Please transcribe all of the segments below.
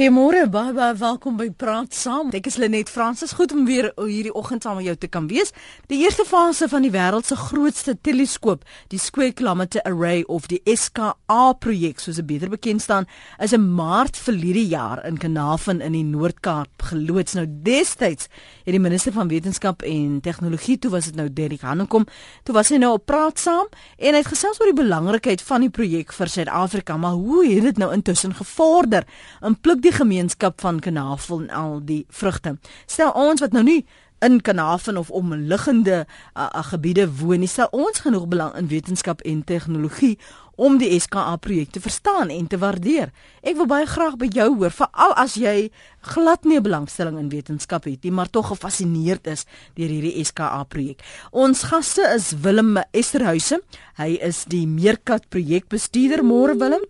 Goeiemôre, baie baie welkom by Praat Saam. Ek is Lenet Fransis, goed om weer hierdie oggend saam met jou te kan wees. Die eerste fase van die wêreld se grootste teleskoop, die Square Kilometre Array of die SKA projek, soos dit beter bekend staan, is in Maart verlede jaar in Kanaafin in die Noord-Kaap geloods. Nou destyds het die minister van wetenskap en tegnologie, toe was dit nou Derek Hanekom, toe was hy nou op Praat Saam en hy het gesels oor die belangrikheid van die projek vir Suid-Afrika, maar hoe het dit nou intussen gevorder? In pluk die gemeenskap van Kanavel en al die vrugte. Stel ons wat nou nie in Kanavel of omliggende uh, uh, gebiede woon nie, stel ons genoeg belang in wetenskap en tegnologie om die SKA projek te verstaan en te waardeer. Ek wil baie graag by jou hoor, veral as jy glad nie belangstelling in wetenskap het nie, maar tog gefassineerd is deur hierdie SKA projek. Ons gaste is Willem Esterhuise. Hy is die Meerkat projekbestuurder. Môre Willem.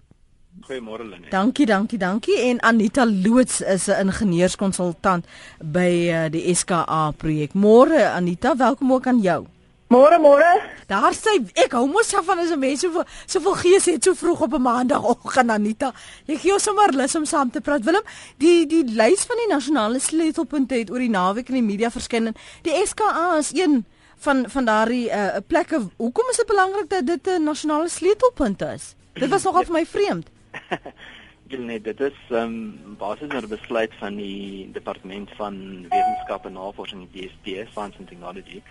Goeiemôre Lenet. Dankie, dankie, dankie. En Anita Loots is 'n ingenieurskonsultant by uh, die SKA projek. Môre Anita, welkom ook aan jou. Môre môre. Daar sê ek hou mos af van as 'n mens soveel soveel gees het so vroeg op 'n maandagooggend Anita. Jy gee ons sommer lus om saam te praat. Willem, die die lys van die nasionale sleutelpunte het oor die naweek in die media verskyn. Die SKA is een van van daardie uh, plekke. Hoekom is dit belangrik dat dit 'n nasionale sleutelpunt is? Dit was nogal vir my vreemd. nee, dit is ehm um, basies 'n besluit van die departement van wetenskap en navorsing die DST, Science and Technology.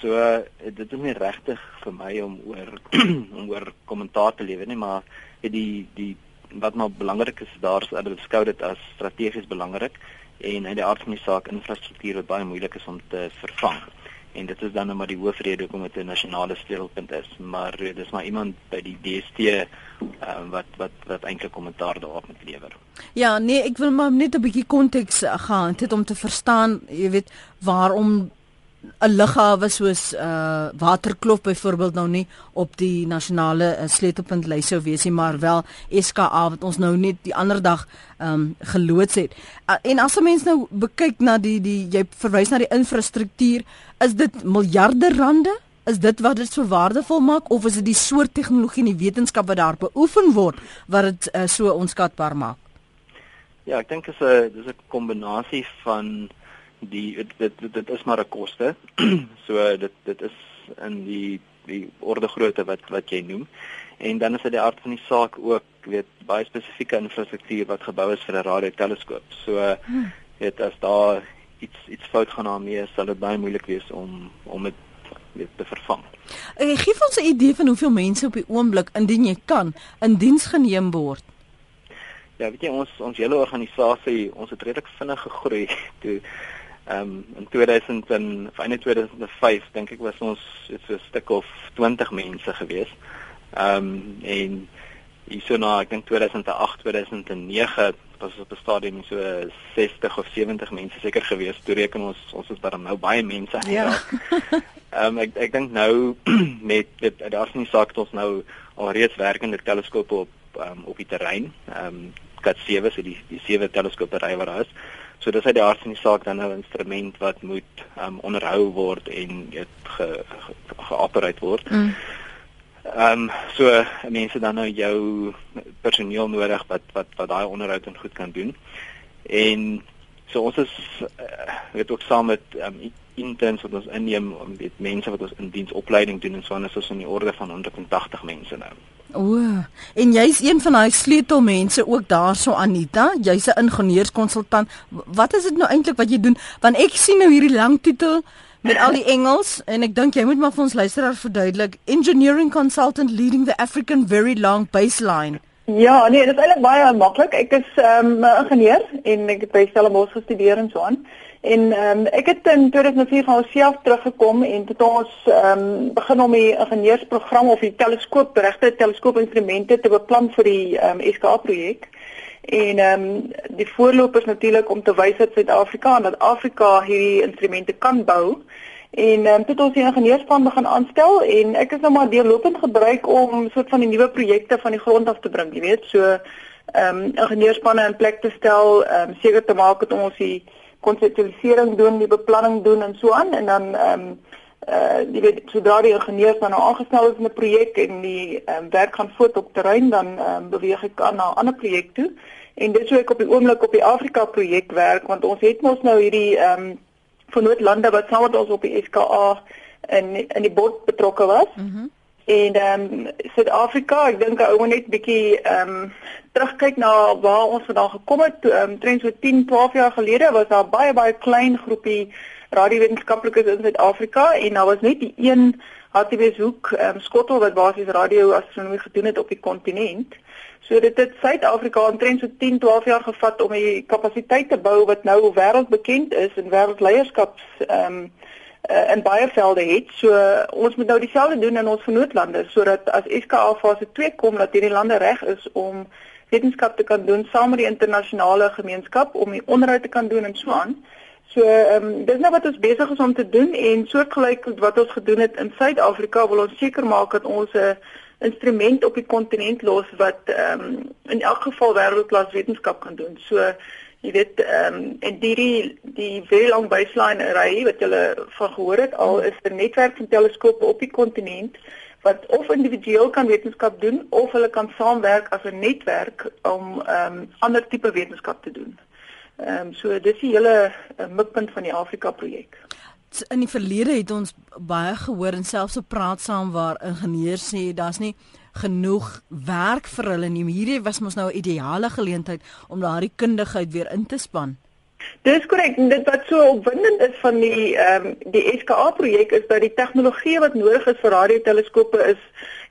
So uh, dit is nie regtig vir my om oor om oor kommentaar te lewer nie, maar die die wat nou belangrik is daar is dat hulle beskou dit as strategies belangrik en in die aard van die saak infrastruktuur wat baie moeilik is om te vervang en dit is dan nou maar die hoofrede hoekom dit 'n nasionale sleutelpunt is maar uh, dis maar iemand by die DST uh, ehm, wat wat wat eintlik kommentaar daarop moet lewer. Ja, nee, ek wil maar net 'n bietjie konteks uh, gaan dit om te verstaan, jy weet, waarom 'n lughawe soos uh Waterkloof byvoorbeeld nou nie op die nasionale uh, sleutelpunt lys sou wees nie, maar wel SKA wat ons nou net die ander dag um geloods het. Uh, en as 'n mens nou bekyk na die die jy verwys na die infrastruktuur, is dit miljarde rande? Is dit wat dit so waardevol maak of is dit die soort tegnologie en die wetenskap wat daar beoefen word wat dit uh, so onskatbaar maak? Ja, ek dink dit is 'n dis 'n kombinasie van die dit dit, dit is maar 'n koste. so dit dit is in die die orde grootte wat wat jy noem. En dan is dit die aard van die saak ook, weet, baie spesifieke infrastruktuur wat gebou is vir 'n radioteleskoop. So hmm. weet as daar iets iets fout gaan daarmee, sal dit baie moeilik wees om om dit weet te vervang. Ek gee vir ons 'n idee van hoeveel mense op die oomblik indien jy kan in diens geneem word. Ja, weet jy ons ons hele organisasie, ons het redelik vinnig gegroei toe Ehm um, in 2000 en einde 2005 dink ek was ons so 'n stuk of 20 mense gewees. Ehm um, en hierso na ek dink 2008 2009 was op 'n stadium so 60 of 70 mense seker gewees. Toe reken ons ons is daar nou baie mense. Ja. Ehm um, ek ek dink nou met dit daar's nie saak dat ons nou al reeds werkende teleskope op um, op die terrein. Ehm um, kat 7 so die die sewe teleskope ry wat daar is. So dis uit die aard van die saak dan nou 'n instrument wat moet um, onderhou word en dit ge, ge word. Mm. Ehm um, so mense dan nou jou personeel nodig wat wat wat daai onderhoud en goed kan doen. En so ons is uh, weet ook saam met um, interns wat ons inneem om weet mense wat ons in diensopleiding doen en so ons is in die orde van 180 mense nou. O, en jy's een van daai sleutelmense ook daarso Anita, jy's 'n ingenieurskonsultant. Wat is dit nou eintlik wat jy doen? Want ek sien nou hierdie lang titel met al die Engels en ek dink jy moet maar vir ons luisteraars verduidelik. Engineering consultant leading the African very long baseline. Ja, nee, dit is eintlik baie maklik. Ek is 'n um, ingenieur en ek het by Stellenbosch gestudeer en so aan. En ehm um, ek het in 2004 van myself teruggekom en het ons ehm um, begin om die ingenieursprogram of die teleskoop regte teleskoopinstrumente te beplan vir die ehm um, SKA projek. En ehm um, die voorloop is natuurlik om te wys dat Suid-Afrika en dat Afrika hierdie instrumente kan bou. En ehm um, het ons die ingenieurspan begin aanstel en ek is nou maar deurlopend gebruik om soort van die nuwe projekte van die grond af te bring, jy weet, so ehm um, ingenieurspanne in plek te stel, ehm um, seker te maak dat ons die konseptualisering doen, die beplanning doen en so aan en dan ehm um, uh, jy weet sodra die ingenieurs dan nou aangestel is in 'n projek en die um, werk gaan voort op terrein dan um, beweeg ek aan na 'n ander projek toe En dit sou ek op die oomblik op die Afrika projek werk want ons het mos nou hierdie ehm um, vernoot-lande wat saam met ons op die SKA in in die bod betrokke was. Mm en ehm um, Suid-Afrika, ek dink ou moet net bietjie ehm um, terugkyk na waar ons vandaan gekom het. Ehm um, trends so 10, 12 jaar gelede was daar baie baie klein groepie radiowetenskaplikes in Suid-Afrika en daar was net die een HTW's hoek um, skottel wat basies radioastronomie gedoen het op die kontinent. So dit het Suid-Afrika omtrent so 10, 12 jaar gevat om die kapasiteit te bou wat nou wêreldbekend is en wêreldleierskaps ehm um, uh, in baie velde het. So uh, ons moet nou dieselfde doen in ons vennootlande sodat as SKA fase 2 kom dat hierdie lande reg is om wetenskap te kan doen saam met die internasionale gemeenskap om die onderhoud te kan doen en so aan. So ehm um, dis nou wat ons besig is om te doen en soortgelyk wat ons gedoen het in Suid-Afrika wil ons seker maak dat ons 'n instrument op die kontinent los wat ehm um, in elk geval wêreldklas wetenskap kan doen. So jy weet ehm um, en die die very long baseline array wat julle van gehoor het al is 'n netwerk van teleskope op die kontinent wat of individueel kan wetenskap doen of hulle kan saamwerk as 'n netwerk om ehm um, ander tipe wetenskap te doen. Ehm um, so dis die hele uh, mikpunt van die Afrika projek. In die verlede het ons baie gehoor en selfs op praat saam waar ingenieurs sê daar's nie genoeg werk vir hulle nie. Hierdie was mos nou 'n ideale geleentheid om daardie kundigheid weer in te span. Dis korrek. Dit wat so opwindend is van die ehm um, die SKA projek is dat die tegnologie wat nodig is vir radioteleskope is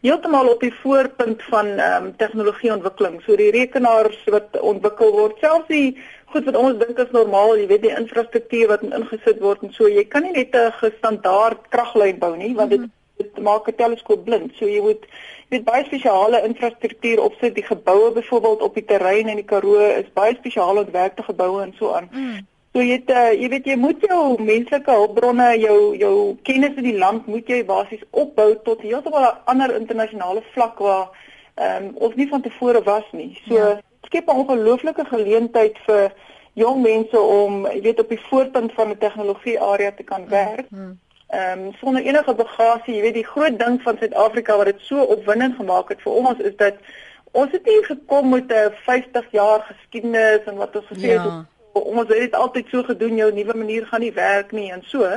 heeltemal op die voorpunt van ehm um, tegnologieontwikkeling. So die rekenaars wat ontwikkel word, selfs die goed wat ons dink is normaal, jy weet die infrastruktuur wat ingesit word en so, jy kan nie net 'n gestandaard kraglyn bou nie, want dit mm -hmm dit maak 'n teleskoop blind. So jy moet jy weet baie spesiale infrastruktuur opsit. Die geboue byvoorbeeld op die terrein in die Karoo is baie spesiaal ontwerpte geboue en so aan. Mm. So jy het uh, jy weet jy moet jou menslike hulpbronne, jou jou kennis in die land moet jy basies opbou tot heeltemal 'n ander internasionale vlak waar ehm um, ons nie van tevore was nie. So ja. Skep 'n ongelooflike geleentheid vir jong mense om jy weet op die voorpunt van 'n tegnologie area te kan werk. Mm. Mm ehm um, sonder enige bagasie, jy weet die groot ding van Suid-Afrika wat dit so opwindend gemaak het vir ons is dat ons het nie gekom met 'n 50 jaar geskiedenis en wat ons gesê ja. het ons het dit altyd so gedoen, jou nuwe manier gaan nie werk nie en so.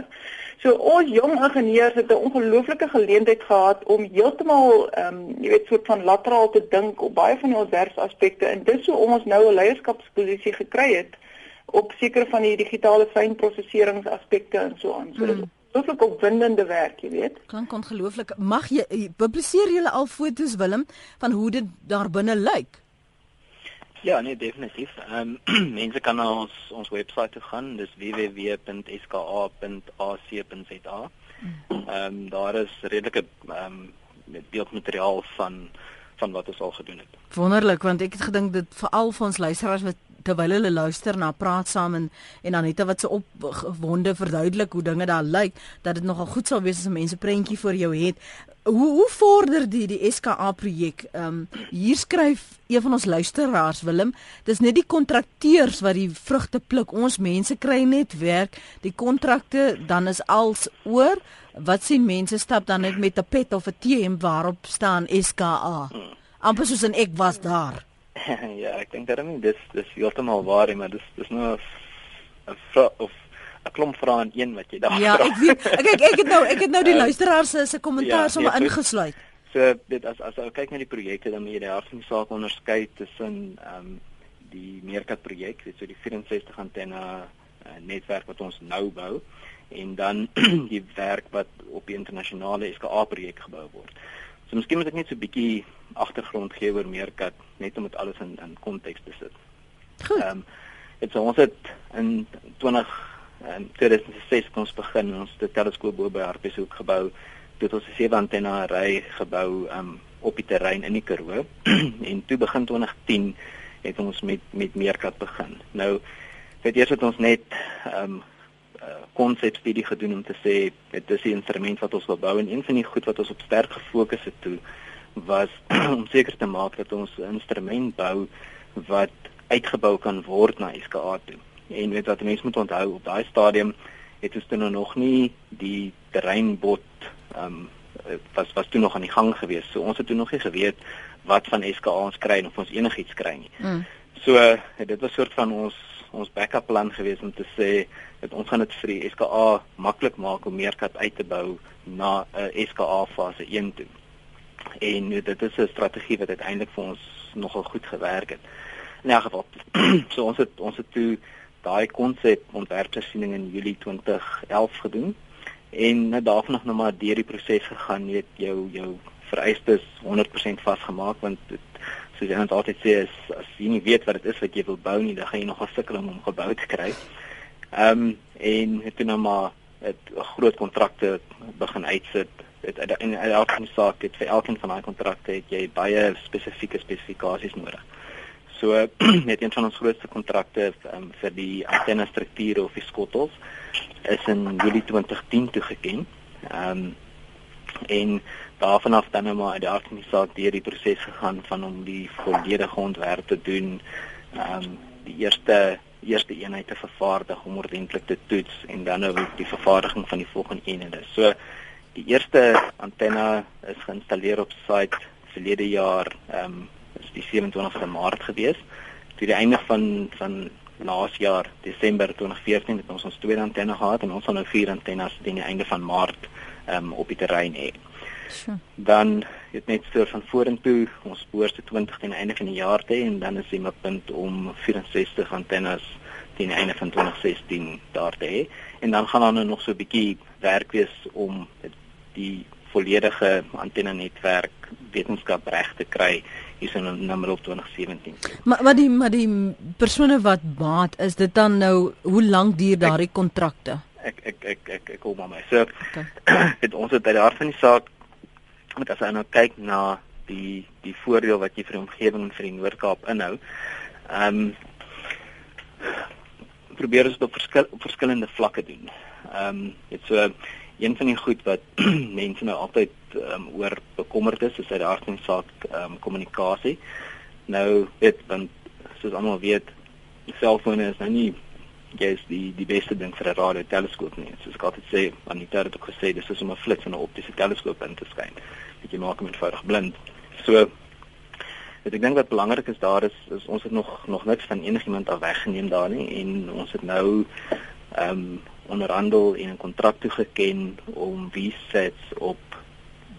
So ons jong ingenieurs het 'n ongelooflike geleentheid gehad om heeltemal ehm um, jy weet soort van lateraal te dink op baie van die ontwerpsaspekte en dis hoe ons nou 'n leierskapsposisie gekry het op sekere van die digitale fynproseseringsaspekte en so aan. So hmm ongelooflik opwindende werk, jy weet. Klink ongelooflik. Mag jy eh, publiseer julle al foto's Willem van hoe dit daar binne lyk? Ja, nee, definitief. Ehm um, mense kan na ons ons webwerf toe gaan, dis www.ska.ac.za. Ehm um, daar is redelike ehm um, beeldmateriaal van van wat ons al gedoen het. Wonderlik want ek het gedink dit veral vir ons luisteraars wat terwyl hulle luister na praat saam en en net wat se opwonde verduidelik hoe dinge daar lyk dat dit nogal goed sal wees as mense prentjie vir jou het. Hoe hoe vorder die die SKA projek? Ehm um, hier skryf een van ons luisteraars Willem, dis net die kontrakteurs wat die vrugte pluk. Ons mense kry net werk. Die kontrakte dan is als oor. Wat sien mense stap dan net met 'n pet of 'n T-hemp waarop staan SKA. Amper soos 'n ek was daar. ja, ek dink dit dis dis heeltemal waar, maar dis dis nou 'n of 'n klomp vrae in een wat jy daar Ja, ek weet ek ek, het nou ek het nou die uh, luisteraars se kommentaar ja, sommer ingesluit. So dit as as ou kyk na die projekte dan moet jy die hart van die saak onderskei tussen ehm um, die Meerkat projek, dit so die 64 antenne uh, netwerk wat ons nou bou en dan die werk wat op die internasionale SKA projek gebou word. So miskien moet ek net so 'n bietjie agtergrond gee oor Meerkat net om dit alles in in konteks te sit. Goed. Ehm um, dit so ons het in 20 en 2006 kon ons begin ons die teleskoop bo by Hartbeeshoek gebou. Dit ons 'n sewe antenne ry gebou um op die terrein in die Karoo en toe begin 2010 het ons met met Meerkat begin. Nou weet eers het ons net um konsepstudie uh, gedoen om te sê dit is 'n instrument wat ons wil bou en een van die goed wat ons op sterk gefokus het toe was om seker te maak dat ons 'n instrument bou wat uitgebou kan word na SKA toe. En weet wat mense moet onthou op daai stadium het ons toe nog nie die terreinbot ehm um, was was toe nog aan die gang gewees. So ons het toe nog nie geweet wat van SKA ons kry of ons enigiets kry nie. Mm. So dit was soort van ons ons backup plan gewees om te sê dat ons gaan dit vir die SKA maklik maak om meerkat uit te bou na 'n uh, SKA fase 1 toe. En uh, dit is 'n strategie wat uiteindelik vir ons nogal goed gewerk het. In elk geval, so ons het ons het toe daai konsep ontwerpsiening in Julie 2011 gedoen en nou daarvan nog nou maar deur die proses gegaan, jy het jou jou vereistes 100% vasgemaak want dit soos jy net altyd sê is as jy nie weet wat dit is wat jy wil bou nie, dan gaan jy nog 'n sukkel om hom gebou te kry. Ehm um, en het toe nou maar 'n groot kontrakte begin uitsit. Dit in elke saak het vir elkeen van daai kontrakte het jy baie spesifieke spesifikasies nodig. So net een van ons grootste kontrakte um, vir die antenne strukture of die skottels is in Julie 2010 toegeken. Ehm um, en daarvan af dan nou maar uit die organisasie deur die proses gegaan van om die volledige ontwerp te doen. Ehm um, die eerste eerste eenheid te vervaardig om ordentlik te toets en dan nou die vervaardiging van die volgende eenhede. So die eerste antenne is geïnstalleer op site verlede jaar ehm um, is die 27ste Maart gewees. Toe die einde van van laas jaar Desember 2014 het ons ons tweede antenne gehad en ons gaan nou vier antennes teen die einde van Maart um, op die terrein hê. Sure. Dan het net so van vorentoe ons behoort te 20 teen einde van die jaar te en dan is die punt om 64 antennes teen einde van 2016 daar te hê en dan gaan dan nog so 'n bietjie werk wees om die volledige antenne netwerk wetenskap reg te kry hier in nommer op 2017. Maar wat die maar die persone wat baat is dit dan nou hoe lank duur daardie kontrakte? ek ek ek ek ek kom maar my. So okay. het ons het by die hart van die saak met as jy nou kyk na die die voordeel wat jy vir die omgewing en vir die Noord-Kaap inhou. Ehm um, probeer ons dit op, verskil, op verskillende vlakke doen. Ehm um, dit so een van die goed wat mense nou altyd ehm um, oor bekommerd is, is uit die die saak ehm um, kommunikasie. Nou weet want soos almal weet, selfone is nou nie is die die beste ding vir 'n radio teleskoop nie. Soos ek altyd sê, Anita het ook gesê dis is om 'n flits in 'n optiese teleskoop in te skyn. Dit jy maak hom eenvoudig blind. So ek dink wat belangrik is daar is, is ons het nog nog niks van enigiemand af weggeneem daar nie en ons het nou ehm um, onderhandel en 'n kontrak toegeken om VSATs op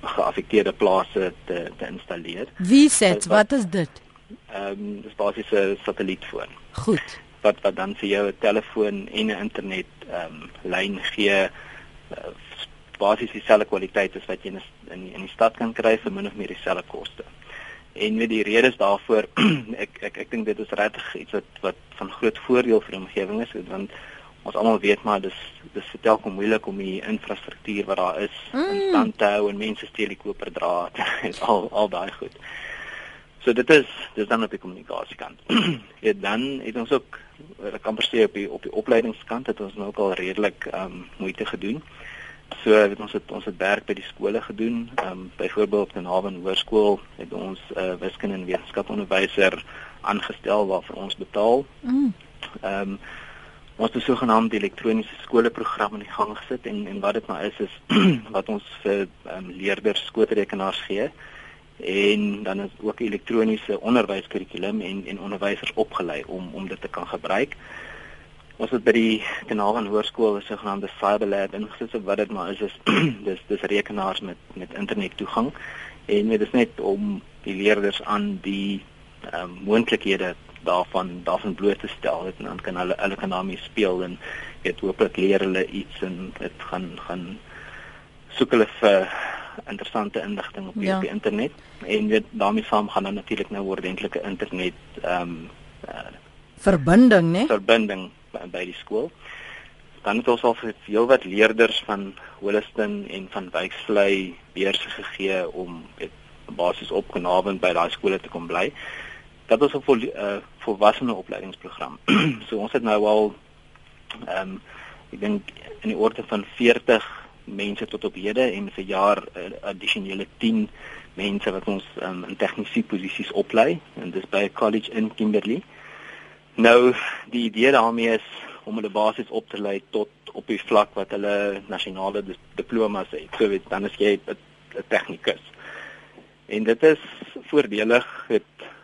geaffekteerde plase te te installeer. VSATs, wat, wat is dit? Ehm um, dis basies 'n satellietfoon. Goed wat wat dan vir jou 'n telefoon en 'n internet ehm um, lyn gee uh, basies dieselfde kwaliteit as wat jy in in die, in die stad kan kry vir min of meer dieselfde koste. En met die redes daarvoor ek ek ek dink dit is regtig iets wat wat van groot voordeel vir die omgewing is want ons almal weet maar dis dis vertel kom moeilik om die infrastruktuur wat daar is mm. in stand te hou en mense steel die koper draad en al al daai goed. So dit is dis dan op die kommunikasiekant. ja dan het ons ook ek kan verstaan op die op die opleidingskant het ons nou ook al redelik ehm um, moeite gedoen. So het ons het ons het werk by die skole gedoen. Ehm um, byvoorbeeld in Haven Hoërskool het ons 'n uh, wiskunde en wetenskap onderwyser aangestel waarvoor ons betaal. Mm. Ehm um, ons het 'n sogenaamde elektroniese skoolprogram in die gang gesit en en wat dit nou is is wat ons vir um, leerders skootrekenaars gee en dan is ook elektroniese onderwyskurrikulum en en onderwysers opgelei om om dit te kan gebruik. Ons het by die Kanaal en Hoërskool 'n sogenaamde Cyberlab ingesit so wat dit maar is is dis dis rekenaars met met internet toegang. En dit is net om die leerders aan die ehm um, moontlikhede daarvan daarvan bloot te stel. En dan kan hulle hulle kan daarmee speel en weet hooplik leer hulle iets en dit gaan gaan soek hulle vir interessante inligting op die, ja. op die internet. En weet daarmee saam gaan dan natuurlik nou ordentlike internet ehm um, uh, verbinding né? verbinding by, die skool. Dan het ons al vir heelwat leerders van Holliston en van Wyksvlei beurse gegee om weet basies opgenaam by daai skole te kom bly. Dat is 'n vol, uh, volwassene opleidingsprogram. So ons het nou al ehm um, ek dink in die orde van 40 mense tot op hede en vir jaar uh, addisionele 10 mense wat ons um, in tegniese posisies oplei. En dis by 'n college in Kimberley. Nou die idee daarmee is om hulle basies op te lei tot op die vlak wat hulle nasionale diplomas het. So weet dan is jy 'n tegnikus. En dit is voordelig. Dit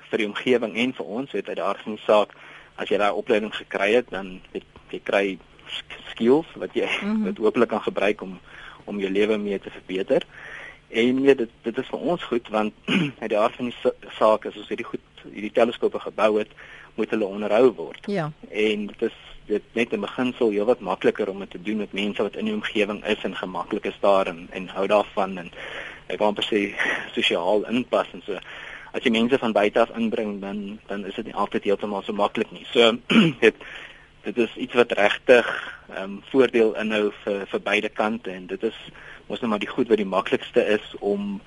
vir die omgewing en vir ons weet uit die aard van die saak as jy daai opleiding gekry het dan weet jy kry skills wat jy mm -hmm. wat hopelik kan gebruik om om jou lewe mee te verbeter. En nee, dit dit is vir ons goed want uit die aard van die saak as ons hierdie goed hierdie teleskope gebou het, moet hulle onderhou word. Ja. En dit is dit net in beginsel heelwat makliker om dit te doen met mense wat in die omgewing is en gemaklik is daar en en hou daarvan en ek wou amper sê sosiaal inpas en so. As jy mense van buite af inbring dan dan is dit nie altyd heeltemal so maklik nie. So dit dit is iets wat regtig ehm um, voordeel inhou vir vir beide kante en dit is mos net maar die goed wat die maklikste is om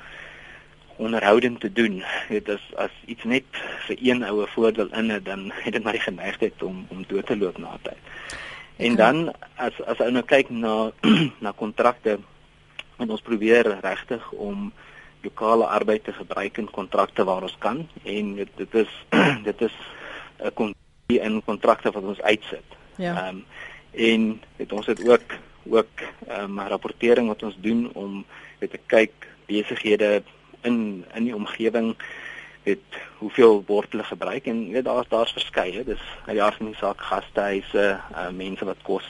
onderhouding te doen. Dit is as iets net vir een oue voordeel in het, dan het dit maar die geneigtheid om om dood te loop na tyd. En dan as as ou nou kyk na na kontrakte en ons probeer regtig om lokale arbeid te gebruik in kontrakte waar ons kan en dit, dit is dit is 'n kontrakte in kontrakte wat ons uitsit. Ja. Ehm um, en dit ons het ook ook ehm um, rapportering wat ons doen om weet te kyk besighede in in die omgewing het hoeveel word hulle gebruik en weet daar's daar's verskeie. Dis uit die aard van die saak gastehuise uh, mense wat kos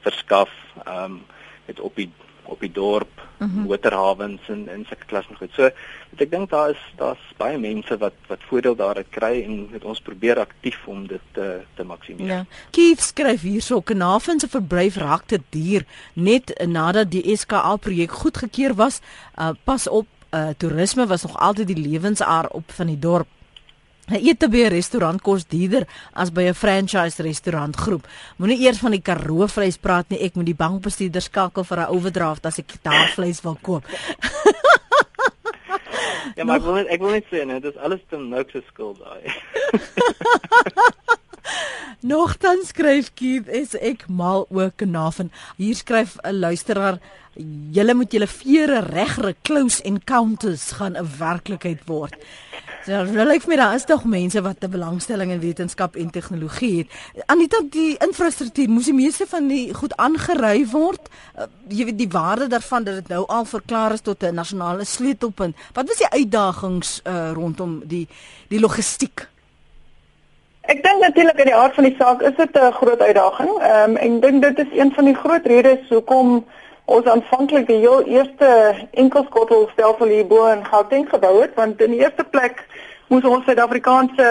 verskaf ehm um, het op die op die dorp mm -hmm. motorhawens en en sulke klas nog goed. So ek dink daar is daar's baie mense wat wat voordeel daaruit kry en het ons probeer aktief om dit te te maksimeer. Ja. Kief skryf hierso Kanaven se verblyf raak te duur net nadat die SKA projek goedgekeur was. Uh, pas op uh, toerisme was nog altyd die lewensaar op van die dorp. 'n Ete by 'n restaurant kos duurder as by 'n franchise restaurant groep. Moenie eers van die Karoo vleis praat nie. Ek moet die bankbestuurder skakel vir 'n overdraft as ek daar vleis wil koop. ja, maar nog, ek wil net ek wil net sê net dis alles te nou se skuld daai. Nogtans skryf Keith is ek mal ook naven. Hier skryf 'n luisteraar julle moet julle vere regre close encounters gaan 'n werklikheid word. So nou lyk my daar is tog mense wat 'n belangstelling in wetenskap en tegnologie het. Anita die infrastruktuur moes die meeste van die goed aangery word. Uh, jy weet die waarde daarvan dat dit nou al verklaar is tot 'n nasionale sleutelpunt. Wat was die uitdagings uh, rondom die die logistiek? Ek dink natuurlik in die aard van die saak is dit 'n groot uitdaging. Ehm um, en dink dit is een van die groot redes hoekom ons aanvanklik die heel eerste enkelskottelstelsel hier bo in Gauteng gebou het want in die eerste plek moes ons Suid-Afrikaanse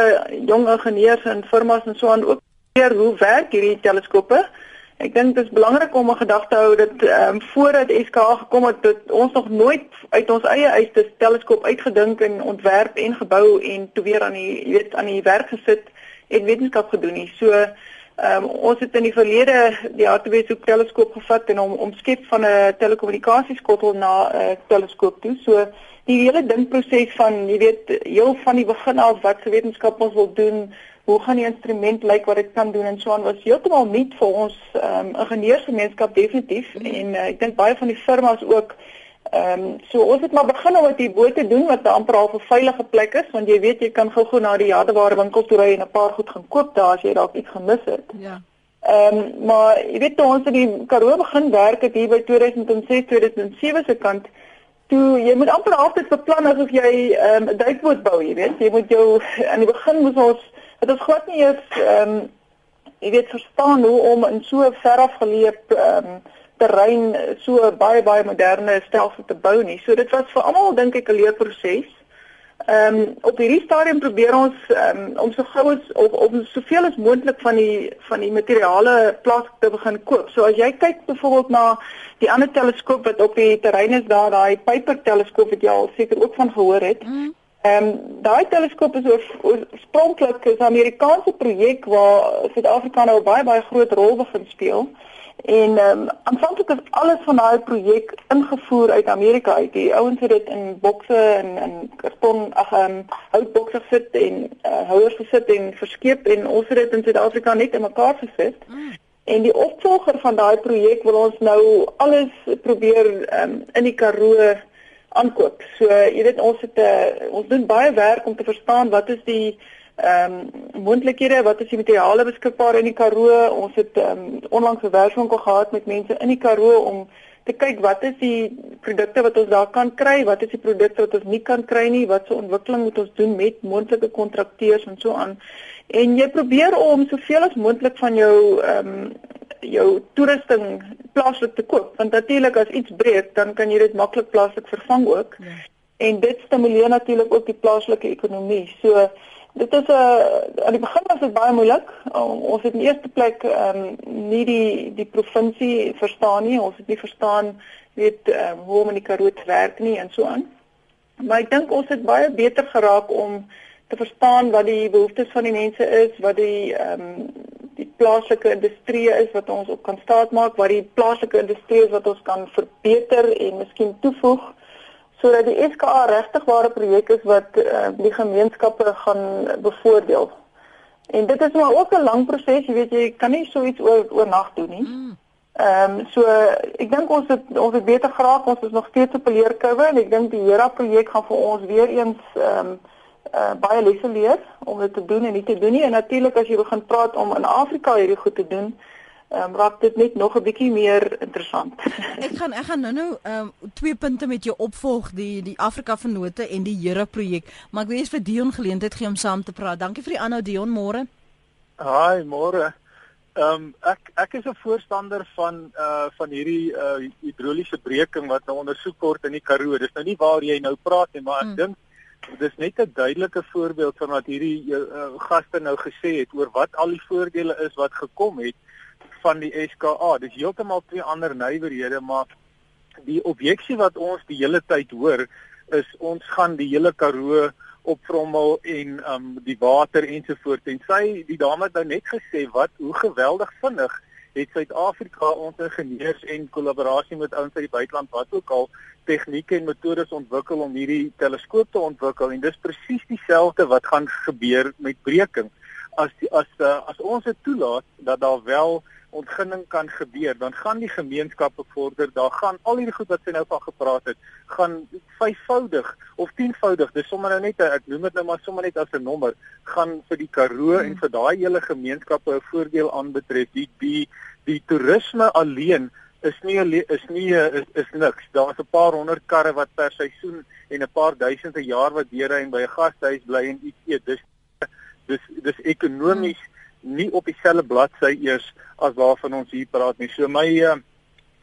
jong ingenieurs en firmas en so aan ook leer hoe werk hierdie teleskope. Ek dink dit is belangrik om 'n gedagte hou dat ehm um, voordat SKA gekom het, het ons nog nooit uit ons eie uit 'n teleskoop uitgedink en ontwerp en gebou en toe weer aan die weet aan die werk gesit en wetenskap gedoen nie. So Ehm um, ons het in die verlede die Hartbees Hoek teleskoop gevat en hom omskep van 'n telekommunikasieskottel na 'n uh, teleskoop toe. So die hele dinkproses van jy weet heel van die begin af wat se wetenskap ons wil doen, hoe gaan die instrument lyk wat dit kan doen en so aan was heeltemal nuut vir ons ehm um, ingenieursgemeenskap definitief mm en uh, ek dink baie van die firmas ook Ehm um, so ons het maar begin om dit hierbo te doen wat amper al 'n veilige plek is want jy weet jy kan gou-gou na die jadeware winkel toe ry en 'n paar goed gaan koop daar as jy dalk iets gemis het. Ja. Ehm um, maar jy weet toe ons in die Karoo begin werk het hier by 2006 2007 se kant toe jy moet amper altyd beplan asof jy ehm, 'n um, duikboot bou, jy weet. Jy moet jou aan die begin moes ons dit is glad nie eens ehm um, jy weet verstaan hoe om in so ver afgeleë ehm um, terrein so baie baie moderne stelsel te bou nie. So dit was vir almal dink ek 'n leerproses. Ehm um, op hierdie stadium probeer ons um, om so gou as of om soveel as moontlik van die van die materiale plaas te begin koop. So as jy kyk byvoorbeeld na die ander teleskoop wat op die terrein is daar, daai Piper teleskoop wat jy al seker ook van gehoor het. Mm. Ehm um, daai teleskoop is oorspronklik 'n Amerikaanse projek waar Suid-Afrika nou baie baie groot rol begin speel. En ehm um, aanvanklik is alles van daai projek ingevoer uit Amerika uit. Die ouens het dit in bokse en in karton ag ehm um, houtbokse gesit en uh, houers gesit en verskeep en ons het dit in Suid-Afrika net in mekaar gesit. Mm. En die opvolger van daai projek wil ons nou alles probeer ehm um, in die Karoo aankoop. So jy weet ons het 'n uh, eh, ons doen baie werk om te verstaan wat is die ehm um, moontlikhede wat is die materiale beskikbaar in die Karoo ons het ehm um, onlangs 'n werkswinkel gehad met mense in die Karoo om te kyk wat is die produkte wat ons daar kan kry, wat is die produkte wat ons nie kan kry nie, wat se ontwikkeling moet ons doen met moontlike kontrakteurs en so aan. En jy probeer om soveel as moontlik van jou ehm um, jou toerusting plaaslik te koop, want natuurlik as iets breek, dan kan jy dit maklik plaaslik vervang ook. Ja. En dit stimuleer natuurlik ook die plaaslike ekonomie. So Dit is 'n uh, aan die begin was dit baie moeilik. Um, ons het in eerste plek ehm um, nie die die provinsie verstaan nie. Ons het nie verstaan weet um, hoe om in die Karoo te werk nie en so aan. Maar ek dink ons het baie beter geraak om te verstaan wat die behoeftes van die mense is, wat die ehm um, die plaaslike industrie is wat ons op kan staatmaak, wat die plaaslike industrie is wat ons kan verbeter en miskien toevoeg sodat die SKA regtig ware projek is wat uh, die gemeenskappe gaan bevoordeel. En dit is maar ook 'n lang proses, jy weet jy kan nie so iets oor oornag doen nie. Mm. Ehm um, so ek dink ons het ons het beter geraak, ons is nog steeds op 'n leerkurwe en ek dink die Hera projek gaan vir ons weer eens ehm um, uh, baie lesse leer om dit te doen en nie te doen nie. En natuurlik as jy begin praat om in Afrika hierdie goed te doen, um, raak dit net nog 'n bietjie meer interessant. ek gaan ek gaan nou-nou um, twee punte met jou opvolg, die die Afrika Vennote en die Here projek, maar ek wil eers vir Dion geleentheid gee om saam te praat. Dankie vir die aanhou Dion, môre. Haai, môre. Ehm um, ek ek is 'n voorstander van uh van hierdie uh hidroliese breking wat nou ondersoek word in die Karoo. Dis nou nie waar jy nou praat nie, maar ek hmm. dink dis net 'n duidelike voorbeeld van wat hierdie uh, gaste nou gesê het oor wat al die voordele is wat gekom het van die SKA. Dis heeltemal twee ander nywerhede, maar die objeksie wat ons die hele tyd hoor is ons gaan die hele Karoo opvrommel en um die water ensovoorts. En sy die dame het nou net gesê wat hoe geweldig vinnig het Suid-Afrika ons ingenieurs en kollaborasie met ouens uit die buiteland wat ook al tegnieke en metodes ontwikkel om hierdie teleskoop te ontwikkel en dis presies dieselfde wat gaan gebeur met breking. As die, as uh, as ons dit toelaat dat daar wel ontginning kan gebeur, dan gaan die gemeenskap bevorder. Daar gaan al hierdie goed wat sy nou van gepraat het, gaan vyfvoudig of tienvoudig. Dis sommer nou net ek noem dit nou maar sommer net as 'n nommer, gaan vir die Karoo hmm. en vir daai hele gemeenskappe 'n voordeel aanbetref. Die die die toerisme alleen is nie is nie is, is niks. Daar's 'n paar honderd karre wat per seisoen en 'n paar duisende jaar wat deure en by 'n gastehuis bly en iets eet. Dis dis dis ekonomies hmm nie op dieselfde bladsy eers as waarvan ons hier praat nie. So my uh,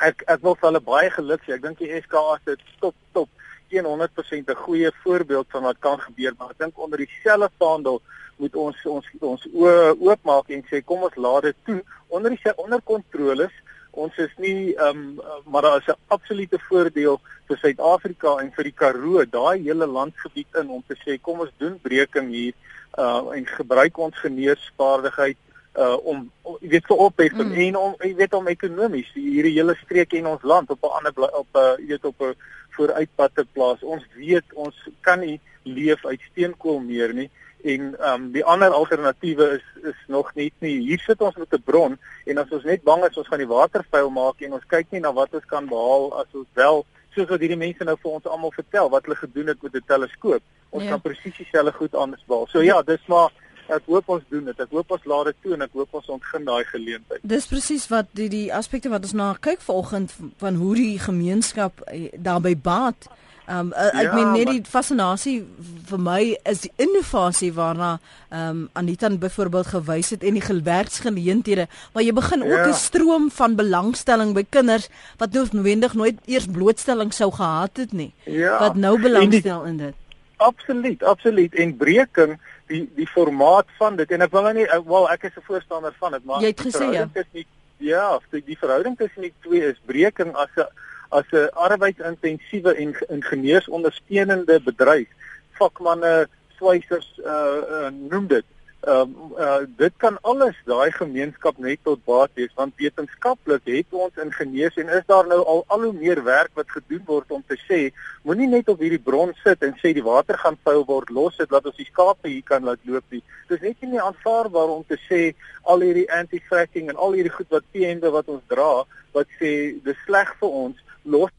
ek ek wil hulle baie geluk sê. Ek dink die SKA se top top 100% 'n goeie voorbeeld van wat kan gebeur, maar ek dink onder dieselfde vaandel moet ons ons ons oopmaak en sê kom ons laat dit toe onder die onder kontroles. Ons is nie ehm um, maar daar is 'n absolute voordeel vir Suid-Afrika en vir die Karoo, daai hele landgebied in om te sê kom ons doen breking hier uh en gebruik ons geneesvaardigheid uh om jy weet vir opheffing mm. en om jy weet om ekonomies hierdie hele streek in ons land op 'n ander op 'n jy weet op 'n vooruitpad te plaas. Ons weet ons kan nie leef uit steenkool meer nie en um die ander alternatiewe is is nog net nie. Hier sit ons met 'n bron en as ons net bang is ons gaan die water vuil maak en ons kyk nie na wat ons kan behaal as ons wel soos wat hierdie mense nou vir ons almal vertel wat hulle gedoen het met 'n teleskoop ons ja. kan presies dieselfde goed anders behaal. So ja, dis maar ek hoop ons doen dit. Ek hoop ons laat dit toe en ek hoop ons ontgin daai geleentheid. Dis presies wat die die aspekte wat ons na kyk vanoggend van hoe die gemeenskap eh, daarbey baat. Um ek ja, meen net die fascinasie vir my is die innovasie waarna um Anita byvoorbeeld gewys het en die gewerksgeleenthede maar jy begin ook 'n ja. stroom van belangstelling by kinders wat noodwendig nooit eers blootstelling sou gehad het nie ja. wat nou belangstel die, in dit Absoluut, absoluut. En breking die die formaat van dit en ek wil nou nie wel ek is 'n voorstander van dit, maar jy het gesê ja. Nie, ja, die, die verhouding tussen die twee is breking as 'n as 'n arbeidsintensiewe en ingenieursondersteunende bedryf. Vakmanne, swysers uh, uh noem dit Ehm um, uh, dit kan alles daai gemeenskap net tot baat wees want wetenskaplik het ons ingenieurs en is daar nou al al hoe meer werk wat gedoen word om te sê moenie net op hierdie bron sit en sê die water gaan vuil word los dit laat ons die skape hier kan laat loop nie. Dis net nie aanvaarbaar om te sê al hierdie anti-fracking en al hierdie goed wat teende wat ons dra wat sê dis sleg vir ons los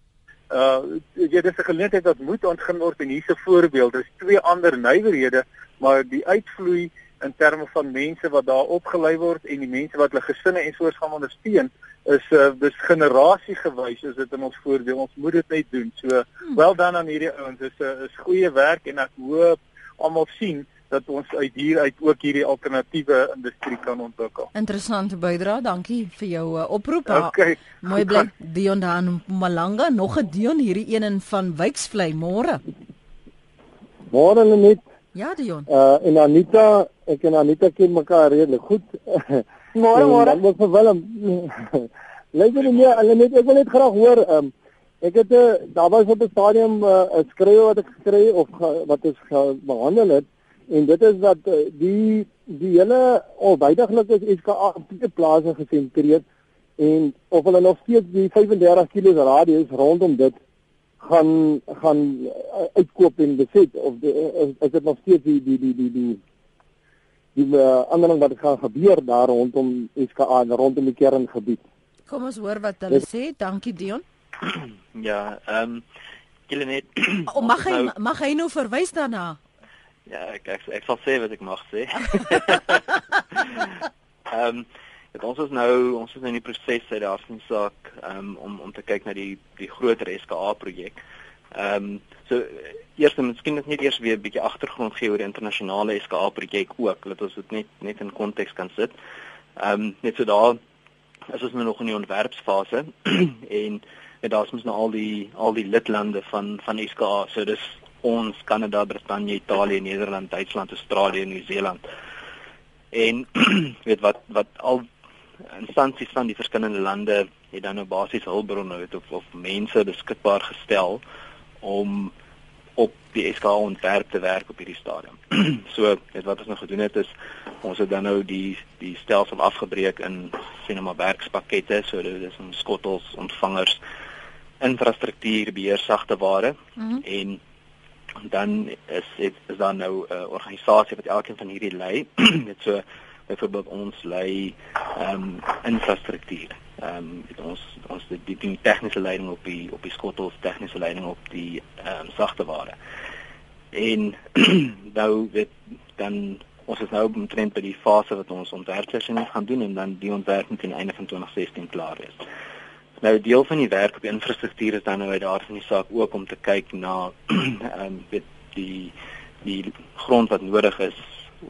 uh jy dis 'n geleentheid wat moet ontgin word en hier's 'n voorbeeld dis twee ander nywerhede maar die uitvloei in terme van mense wat daar opgelei word en die mense wat hulle gesinne en soos gaan ondersteun is uh dis generasiegewys is dit in ons voordeel. Ons moet dit net doen. So hmm. wel dan aan hierdie ouens. Dis 'n uh, is goeie werk en ek hoop almal sien dat ons uit hier uit ook hierdie alternatiewe industrie kan ontwikkel. Interessante bydrae. Dankie vir jou uh, oproep. Okay. Mooi bly Dion daar in Malanga. Nog 'n Dion hierdie een in van Wyksvlei môre. Môre net. Ja, Dion. Uh en Anita, ek en Anita ken mekaar redelik goed. Môre môre. Dan moet vir Willem. Luister nie, hulle net ek wil net graag hoor um ek het 'n uh, daar was op 'n stadium uh, 'n uh, skrywe wat ek geskryf of uh, wat ons behandel het en dit is dat uh, die die hele alwydiglik is SKA plase gesentreer en of hulle nog steeds die 35 km radius rondom dit gaan gaan uh, uitkoop en beset of die, is, is dit nog steeds die die die die die die uh, ander ding wat gaan gebeur daar rondom SKA en rondom die kerngebied. Kom ons hoor wat hulle sê. Dankie Dion. Ja, ehm um, julle net oh, mag hy nou, mag hy nou verwys daarna? Ja, ek ek, ek sal sê wat ek mag sê. Ehm um, Dit ons is nou ons is nou in die proses uit daar van saak um, om om te kyk na die die groter SKA projek. Ehm um, so eers en miskien net eers weer 'n bietjie agtergrond gee oor die internasionale SKA projek ook, dat ons dit net net in konteks kan sit. Ehm um, net so daar is ons nou nog in die ontwerpsfase en en daar's mos nou al die al die lidlande van van SKA. So dis ons Kanada, Brittanje, Italië, Nederland, Duitsland, Australië, Nieu-Seeland. En weet wat wat al instansies van die verskillende lande het dan nou basies hulpbronne weet of of mense beskikbaar gestel om op die SK ontwerp te werk op hierdie stadium. so, dit wat ons nou gedoen het is ons het dan nou die die stelsel afgebreek in sinema werkspakkette, so dit is ons skottels, ontvangers, infrastruktuur, beheer, sagte ware mm -hmm. en dan is dit is dan nou 'n uh, organisasie wat elkeen van hierdie lei, net so byvoorbeeld ons lei ehm um, infrastruktuur. Ehm um, het ons ons die, die, die tegniese leiding op die op die skottels, tegniese leiding op die ehm um, sagte ware. En nou dit dan ons is nou omtrent by die fase wat ons ontwerpsessie gaan doen en dan die ontwerp die einde van 2016 klaar wees. Nou deel van die werk op die infrastruktuur is dan nou uit daar van die saak ook om te kyk na ehm um, weet die die grond wat nodig is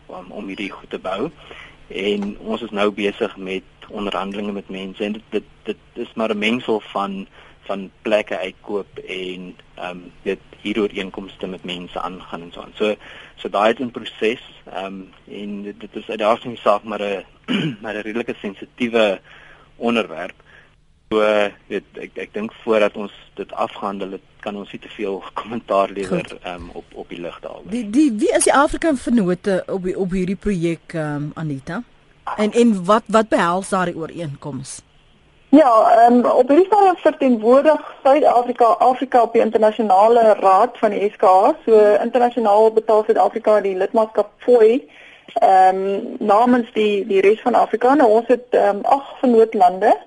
om om hierdie goed te bou en ons is nou besig met onderhandelinge met mense en dit dit, dit is maar 'n mengsel van van plekke uitkoop en ehm um, dit hieroor inkomste met mense aangaan en so aan. So so daai is in proses ehm um, en dit, dit is uitdagend saak maar 'n maar 'n redelike sensitiewe onderwerp. So dit ek ek dink voordat ons dit afhandel het kan ons nie te veel kommentaar lewer um, op op die lig daaroor. Die die wie is die Afrika vennote op die, op hierdie projek um, Anita? En en wat wat behels daardie ooreenkoms? Ja, ehm um, op hierdie stadium verteenwoordig Suid-Afrika Afrika op die internasionale raad van die SKA. So internasionaal betaal Suid-Afrika die lidmaatskap fooi ehm um, namens die die res van Afrika. Nou ons het ehm um, ag vennootlande.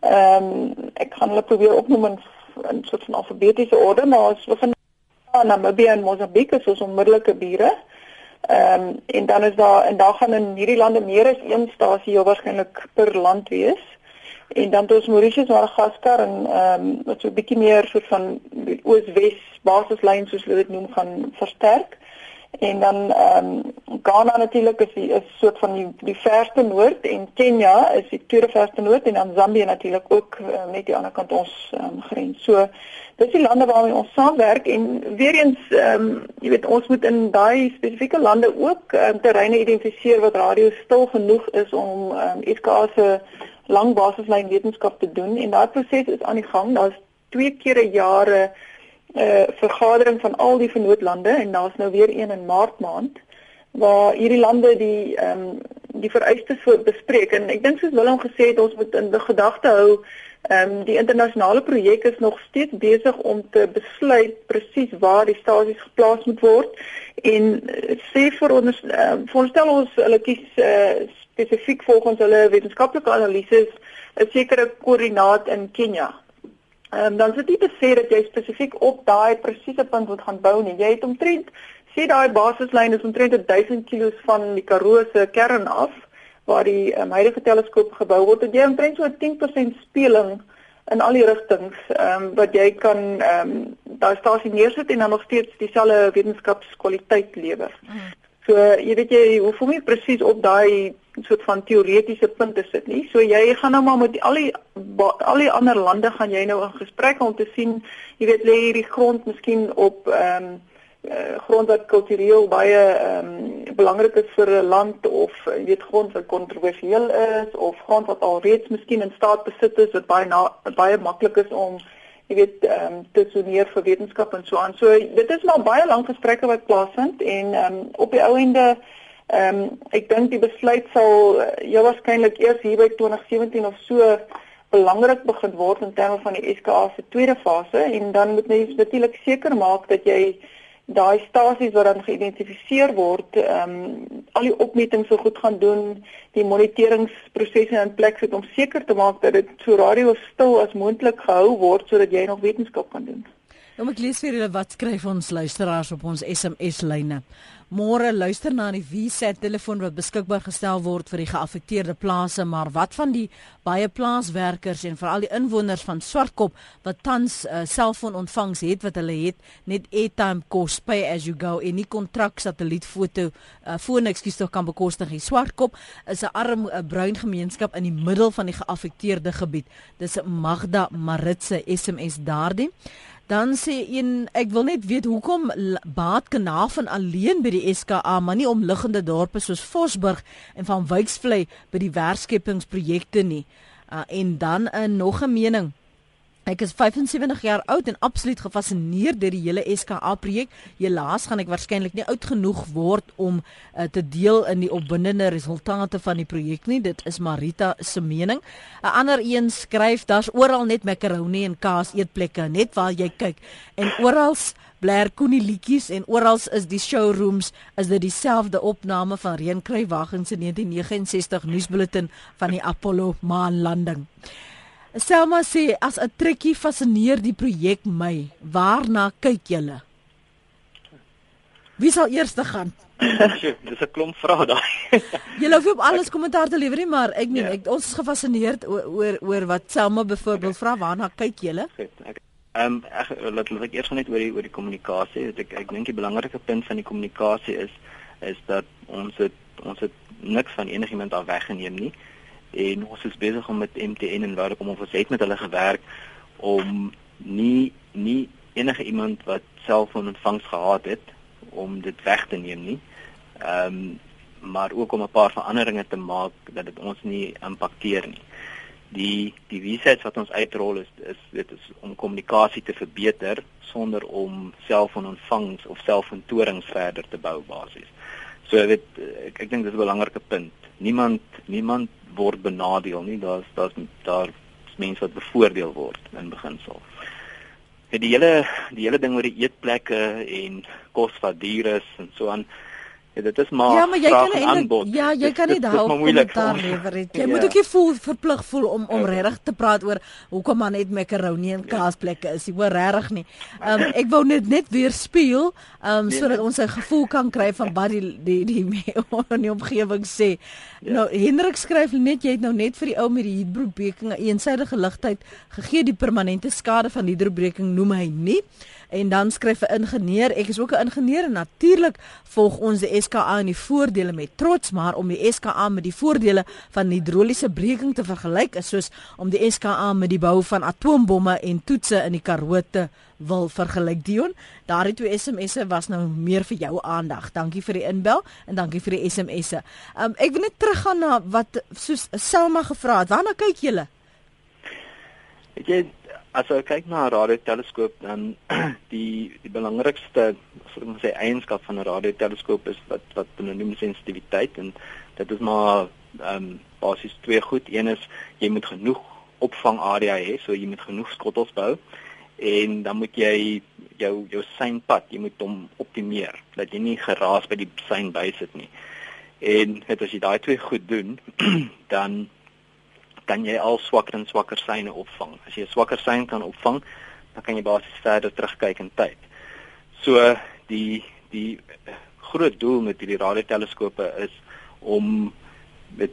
Ehm um, ek gaan hulle probeer opnoem in 'n soort van alfabetiese orde, maar ons begin Namibië en Mosambiek is ons onmiddellike bure. Ehm um, en dan is daar en daar gaan in hierdie lande meer as een stasie heel waarskynlik per land wees. En dan het ons Mauritius, Madagaskar en ehm um, wat so 'n bietjie meer soort van oos-wes basislyn soos hulle dit noem gaan versterk. En dan ehm um, Ghana natuurlik is die is soort van die die verste noord en Kenia is die tweede verste noord en dan Zambië natuurlik ook uh, net die ander kant ons um, grens. So dis die lande waarmee ons saamwerk en weer eens ehm um, jy weet ons moet in daai spesifieke lande ook um, terreine identifiseer wat radio stil genoeg is om ehm um, SK se lang basislyn wetenskap te doen en daai proses is aan die gang. Daar's twee keer 'n jaar 'n vergadering van al die vennootlande en daar's nou weer een in Maart maand waar hierdie lande die ehm um, die vereistes voor bespreek en ek dink soos Willem gesê het ons moet in gedagte hou Ehm um, die internasionale projek is nog steeds besig om te besluit presies waar die stasies geplaas moet word en uh, sê vir ons uh, voorstel ons hulle kies uh, spesifiek volgens hulle wetenskaplike analises 'n sekere koördinaat in Kenia. Ehm um, dan sit dit te sê dat jy spesifiek op daai presiese punt moet gaan bou nie. Jy het omtrent sê daai basislyn is omtrent 1000 km van die Karoo se kern af waar die um, huidige teleskoop gebou word, het jy omtrent so 10% speling in al die rigtings ehm um, wat jy kan ehm um, daar stasie neersit en dan nog steeds dieselfde wetenskapskwaliteit lewer. Mm. So jy weet jy hoef hom nie presies op daai soort van teoretiese punte sit nie. So jy gaan nou maar met al die al die ander lande gaan jy nou in gesprek om te sien, jy weet lê hierdie grond miskien op ehm um, grond wat kultureel baie ehm um, belangrik is vir 'n land of jy weet grond wat kontroversieel is of grond wat alreeds miskien in staat besit is wat baie na, baie maklik is om jy weet ehm um, te soneer vir wetenskap en so aan. So dit is maar baie lank gesprekke wat plaasvind en ehm um, op die ou ende ehm um, ek dink die besluit sal uh, waarskynlik eers hier by 2017 of so belangrik begin word in terme van die SKA se tweede fase en dan moet jy natuurlik seker maak dat jy daai stasies wat dan geïdentifiseer word, ehm um, al die opmetings so goed gaan doen, die moniteringsprosesse in plek sit om seker te maak dat dit so radio stil as moontlik gehou word sodat jy nog wetenskap kan doen. Nou ek lees vir julle wat skryf ons luisteraars op ons SMS lyne. Môre luister na die VSAT telefoon wat beskikbaar gestel word vir die geaffekteerde plase, maar wat van die baie plaaswerkers en veral die inwoners van Swartkop wat tans uh, selfoonontvangs het wat hulle het net airtime kos pay as you go en nie kontrak satellietfoto uh, foon ekskuus tog kan bekostig nie. Swartkop is 'n arm uh, bruin gemeenskap in die middel van die geaffekteerde gebied. Dis Magda Maritse SMS daardie. Dan sê een ek wil net weet hoekom baat Kanaafan alleen by die SKA maar nie omliggende dorpe soos Vosburg en van Wyksvlei by die werkskepingsprojekte nie. Uh, en dan 'n uh, nog 'n mening. Ek is 75 jaar oud en absoluut gefassineerd deur die hele SKA projek. Helaas gaan ek waarskynlik nie oud genoeg word om uh, te deel in die opwindende resultate van die projek nie. Dit is Marita se mening. 'n Ander een skryf daar's oral net macaroni en kaas eetplekke net waar jy kyk en oral blaar koenie liedjies en oral is die showrooms is dit dieselfde opname van Reenkruiwagens se 1969 nuusbulletin van die Apollo maanlanding. Selma sê as 'n trekkie fascineer die projek my. Waarna kyk julle? Wie sal eers gaan? Dis 'n klomp vrae daai. julle hoef op alles kommentaar te lewer nie, maar ek meen, ja. ek ons is gefassineerd oor oor wat Selma byvoorbeeld vra, waarna kyk julle? Ehm um, ek laat laat ek eers net oor die oor die kommunikasie. Ek ek dink die belangrike punt van die kommunikasie is is dat ons het ons het niks van enigiemand af weggeneem nie en ons is besig om met MTN en waar om ons het met hulle gewerk om nie nie enige iemand wat selfoon ontvangs gehad het om dit weg te neem nie. Ehm um, maar ook om 'n paar veranderinge te maak dat dit ons nie impakteer nie. Die die visits wat ons uitrol is is dit is om kommunikasie te verbeter sonder om selfoon ontvangs of selfoontorings verder te bou basies. So dit ek, ek dink dis 'n belangrike punt. Niemand niemand word benadeel nie. Daar's daar's daar mense wat bevoordeel word in beginsel. Ja, die hele die hele ding oor die eetplekke en kos wat duur is en so aan Ja, dit is maar Ja, maar jy kan eintlik Ja, jy kan nie daai kommentaar lewer nie. Jy ja. moet ook nie voel verplig voel om om ja. regtig te praat oor hoekom man net macaroni en kaasplekke is. Hoor regtig nie. Um, ek wou net net weer speel, ehm um, sodat ons 'n gevoel kan kry van wat die die die, in die omgewing sê. Ja. Nou Hendrik skryf net jy het nou net vir die ou met die hidrobreking 'n eensidedige ligtheid gegee die permanente skade van hidrobreking noem hy nie en dan skryf 'n ingenieur ek is ook 'n ingenieur en natuurlik volg ons die SKA en die voordele met trots maar om die SKA met die voordele van hidroliese breking te vergelyk is soos om die SKA met die bou van atoombomme en toetse in die Karoo te wil vergelyk. Dion daardie twee SMS'e was nou meer vir jou aandag. Dankie vir die inbel en dankie vir die SMS'e um, ek wil net teruggaan na wat soos Selma gevra het. Waarna kyk julle? Ek het as jy kyk na 'n radioteleskoop dan die die belangrikste ek sê eienskap van 'n radioteleskoop is wat wat genoem sensitiwiteit en dit is maar ehm um, basies twee goed. Een is jy moet genoeg opvang area hê, so jy moet genoeg skottels bou en dan moet jy jou jou seinpad, jy moet hom optimeer dat jy nie geraas by die sein bysit nie. En net as jy daai twee goed doen, dan kan jy al swakker en swakker syne opvang. As jy 'n swakker sein kan opvang, dan kan jy basies verder terugkyk in tyd. So die die groot doel met hierdie radioteleskope is om met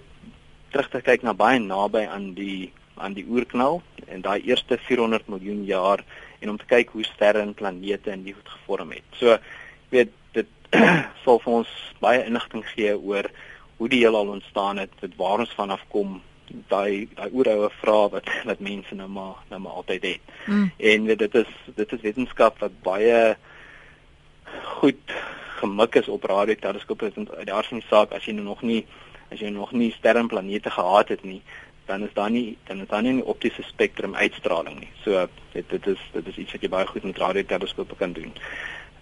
terug te kyk na baie naby aan die aan die oerknal en daai eerste 400 miljoen jaar en om te kyk hoe sterre en planete in die goed gevorm het. So weet dit sal vir ons baie inligting gee oor hoe die heelal ontstaan het, dit waar ons vanaf kom, daai daai oeroue vrae wat wat mense nou maar nou maar altyd het. Mm. En dit is dit is wetenskap wat baie goed gemik is op radioteleskope en uit die aard van die saak as jy nou nog nie as jy nog nie sterre en planete gehad het nie, dan is daar nie dan is daar nie 'n optiese spektrum uitstraling nie. So dit dit is dit is iets wat jy baie goed met radioteleskope kan doen.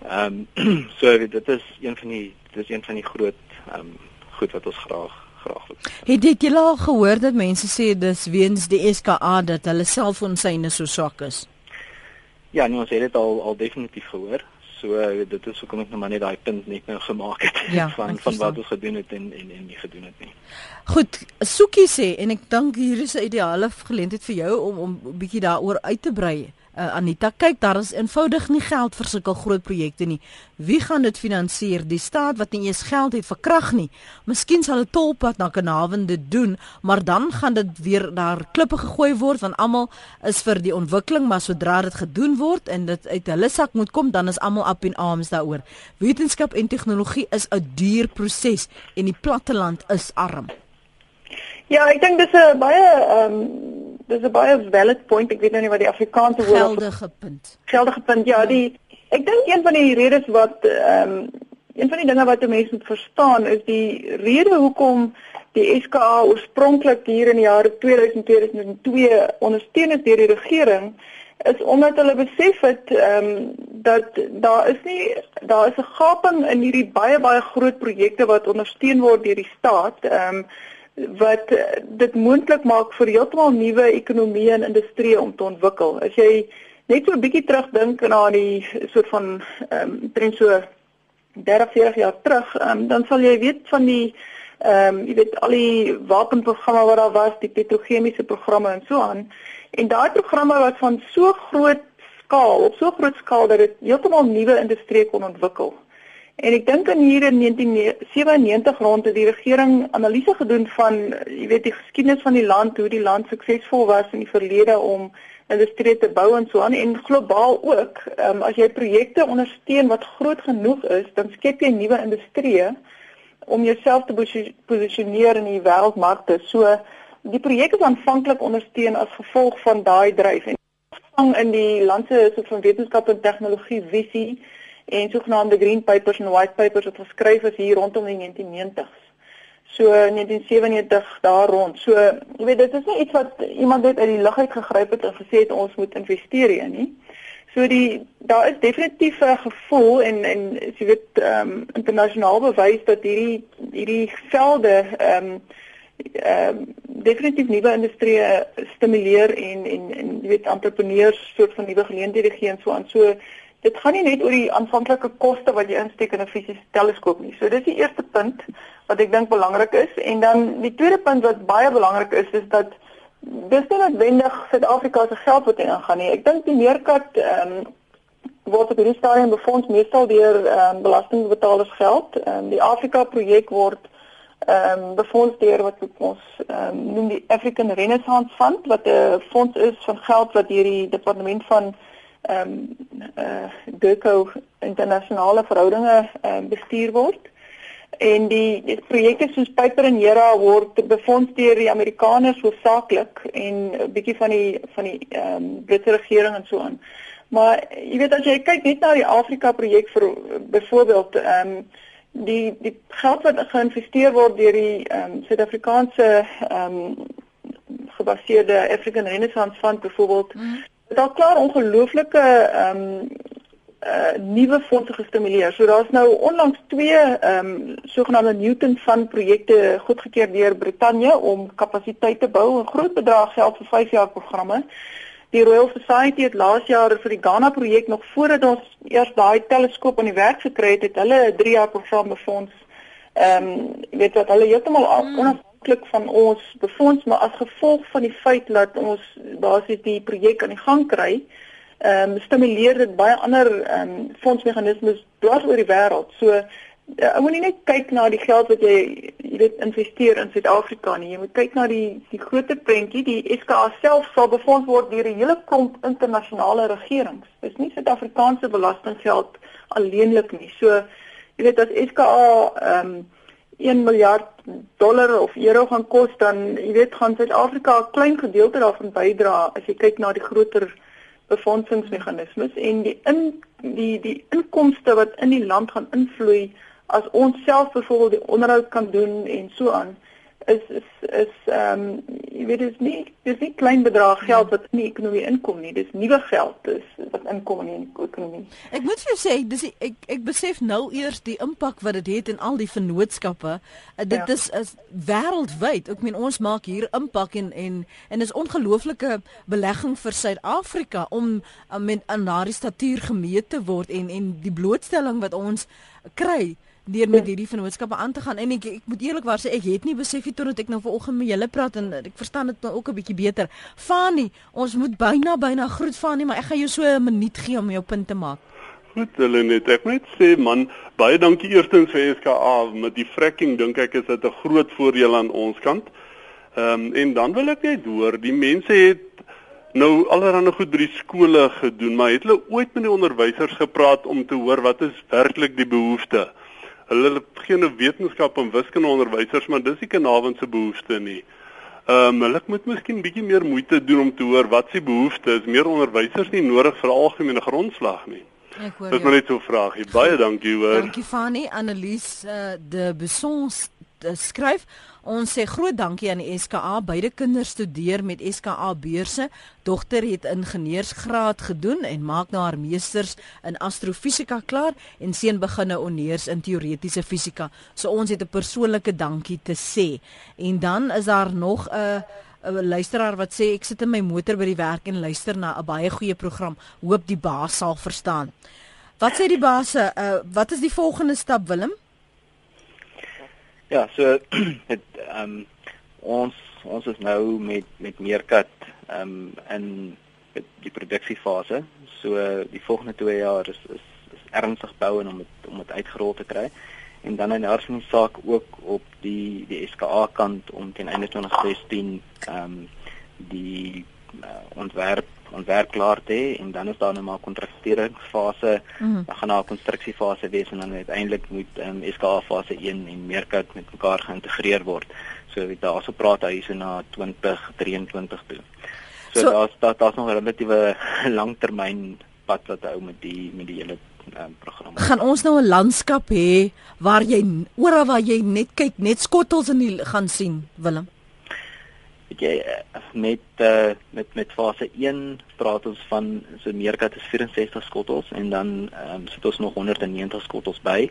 Ehm um, so dit is een van die dit is een van die groot ehm um, goed wat ons graag graag wil. Het jy al gehoor dat mense sê dis weens die SKA dat hulle selfoonsyne so swak is? Ja, nee, ons het dit al al definitief gehoor. So dit is hoekom ek nou maar net daai punt net nou gemaak het ja, van van wat ons gedoen het en en en nie gedoen het nie. Goed, Soekie sê en ek dink hier is 'n ideale geleentheid vir jou om om 'n bietjie daaroor uit te brei uh, Anita, kyk, daar is eenvoudig nie geld vir sulke groot projekte nie. Wie gaan dit finansier? Die staat wat nie eens geld het vir krag nie. Miskien sal 'n tolpad na Kanawin dit doen, maar dan gaan dit weer daar klippe gegooi word want almal is vir die ontwikkeling, maar sodra dit gedoen word en dit uit hulle sak moet kom, dan is almal up in arms daaroor. Wetenskap en tegnologie is 'n duur proses en die platteland is arm. Ja, ek dink dis 'n baie ehm um dis 'n baie valid point. Ek weet nou nie wat die Afrikaanse woord geldige punt. Geldige punt. Ja, die ek dink een van die redes wat ehm um, een van die dinge wat mense moet verstaan is die rede hoekom die SKA oorspronklik hier in die jare 2000-2002 ondersteun is deur die regering is omdat hulle besef het ehm um, dat daar is nie daar is 'n gaping in hierdie baie baie groot projekte wat ondersteun word deur die staat. Ehm um, wat eh, dit moontlik maak vir heeltemal nuwe ekonomieë en industrieë om te ontwikkel. As jy net so 'n bietjie terugdink na die soort van ehm um, trend so 30 40 jaar terug, um, dan sal jy weet van die ehm um, jy weet al die wapenprogramme wat daar was, die petrochemiese programme en so aan. En daai programme was van so groot skaal, op so groot skaal dat dit heeltemal nuwe industrieë kon ontwikkel. En ek dink in hier in 1997 rond het die regering analise gedoen van jy weet die geskiedenis van die land, hoe die land suksesvol was in die verlede om industrie te bou en so aan en globaal ook. Um, as jy projekte ondersteun wat groot genoeg is, dan skep jy nuwe industrieë om jouself te posisioneer in die wêreldmarkte. So die projek is aanvanklik ondersteun as gevolg van daai dryf en in die land se soort van wetenskap en tegnologie visie en sogenaamde green papers en white papers wat geskryf is hier rondom die 1990s. So 1997 daar rond. So jy weet dit is nie iets wat iemand net uit die lug uit gegryp het en gesê het ons moet investeer hier nie. So die daar is definitief 'n gevoel en en jy weet ehm um, internasionaal bewys dat hierdie hierdie velde ehm um, ehm um, definitief nuwe industrie stimuleer en en en jy weet entrepreneurs soort van nuwe geleenthede gee en so aan. So dit gaan nie net oor die aanvanklike koste wat jy insteek in 'n fisiese teleskoop nie. So dis die eerste punt wat ek dink belangrik is en dan die tweede punt wat baie belangrik is is dat dis nie noodwendig Suid-Afrika se geld wat ingaan nie. Ek dink die meerkat ehm um, word op hierdie stadium befonds meestal deur ehm um, belastingbetalers geld. Ehm um, die Afrika projek word ehm um, befonds deur wat ons ehm um, noem die African Renaissance Fund wat 'n fonds is van geld wat deur die departement van ehm um, eh uh, DECO internasionale verhoudinge ehm um, bestuur word. En die, die projekte soos Piper en Hera word befonds deur die Amerikaners hoofsaaklik en 'n bietjie van die van die ehm um, Britse regering en so aan. Maar jy weet as jy kyk net na die Afrika projek vir byvoorbeeld ehm um, die die geld wat geïnvesteer word deur die ehm um, Suid-Afrikaanse ehm um, gebaseerde African Renaissance Fund byvoorbeeld mm daar klaar ongelooflike ehm um, uh nuwe fondse gestimuleer. So daar's nou onlangs twee ehm um, sogenaamde Newton Fund projekte goedgekeur deur Brittanje om kapasiteit te bou, 'n groot bedrag geld vir 5 jaar programme. Die Royal Society het laas jaar vir die Ghana projek nog voordat ons eers daai teleskoop aan die werk gekry het, het hulle 'n 3 jaar program befonds. Ehm um, weet wat hulle heeltemal hmm afhanklik van ons befonds maar as gevolg van die feit dat ons basies die projek aan die gang kry, ehm um, stimuleer dit baie ander ehm um, fondsmeganismes dwars oor die wêreld. So ja, ek moet nie net kyk na die geld wat jy jy weet investeer in Suid-Afrika nie. Jy moet kyk na die die groter prentjie. Die SKA self sal befonds word deur 'n hele klomp internasionale regerings. Dis nie Suid-Afrikaanse belastinggeld alleenlik nie. So jy weet as SKA ehm um, 1 miljard dollar of euro gaan kos dan jy weet gaan Suid-Afrika 'n klein gedeelte daarvan bydra as jy kyk na die groter befondsingsmeganismes en die in die die inkomste wat in die land gaan invloei as ons self byvoorbeeld die onderhoud kan doen en so aan is is is ehm um, jy weet dit is nie dis nie klein bedrag geld wat in die ekonomie inkom nie. Dis nuwe geld dis wat inkom in die ekonomie. Ek moet vir jou sê dis ek ek besef nou eers die impak wat dit het in al die vennootskappe. Uh, dit ja. is is wêreldwyd. Ek meen ons maak hier impak en en en is ongelooflike belegging vir Suid-Afrika om uh, met aan daardie statuur gemeet te word en en die blootstelling wat ons kry deur met hierdie vennootskappe aan te gaan en ek ek moet eerlikwaar sê ek het nie besef dit totdat ek nou vanoggend met julle praat en ek verstaan dit nou ook 'n bietjie beter. Fani, ons moet byna byna groet Fani, maar ek gaan jou so 'n minuut gee om jou punt te maak. Goed, hulle net ek moet sê man, baie dankie eerstens vir SKA met die fracking dink ek is dit 'n groot voordeel aan ons kant. Ehm um, en dan wil ek net hoor, die mense het nou allerhande goed by die skole gedoen, maar het hulle ooit met die onderwysers gepraat om te hoor wat is werklik die behoeftes? Hulle gee nou wetenskap en wiskunde onderwysers, maar dis nie kanawens se behoefte nie. Ehm um, hulle moet miskien bietjie meer moeite doen om te hoor wat se behoefte is. Meer onderwysers nie nodig vir algemene grondslag nie. Ek hoor. Dis maar net so 'n vraagie. Baie dankie hoor. Dankie Fanny, Annelies uh, de Besons skryf Ons sê groot dankie aan die SKA. Beide kinders studeer met SKA beurse. Dogter het ingenieursgraad gedoen en maak nou haar meesters in astrofisika klaar en seun begin nou onneers in teoretiese fisika. So ons het 'n persoonlike dankie te sê. En dan is daar nog 'n 'n luisteraar wat sê ek sit in my motor by die werk en luister na 'n baie goeie program. Hoop die baas sal verstaan. Wat sê die baas? Uh, wat is die volgende stap Willem? Ja, so het ehm um, ons ons is nou met met Meerkat ehm um, in die produksiefase. So die volgende 2 jaar is is, is ernstig bou en om het, om dit uitgerol te kry. En dan in die saak ook op die die SKA kant om teen einde 2016 ehm um, die uh, ontwerp ontwerp klaar te hê en dan is daar nou maar kontrakteringsfase, mm dan gaan daar 'n konstruksiefase wees en dan uiteindelik moet um, ehm, SKA fase 1 en meerkat met mekaar geïntegreer word. So weet daar so praat hy so na 2023 toe. So, so daar's daar, daar's nog 'n relatiewe langtermyn pad wat hou met die met die hele um, program. Gaan ons nou 'n landskap hê waar jy oral waar jy net kyk, net skottels in die gaan sien, Willem? Weet jy eh, met uh, met met fase 1 praat ons van so meerkat is 64 skottels en dan um, sit ons nog 190 skottels by.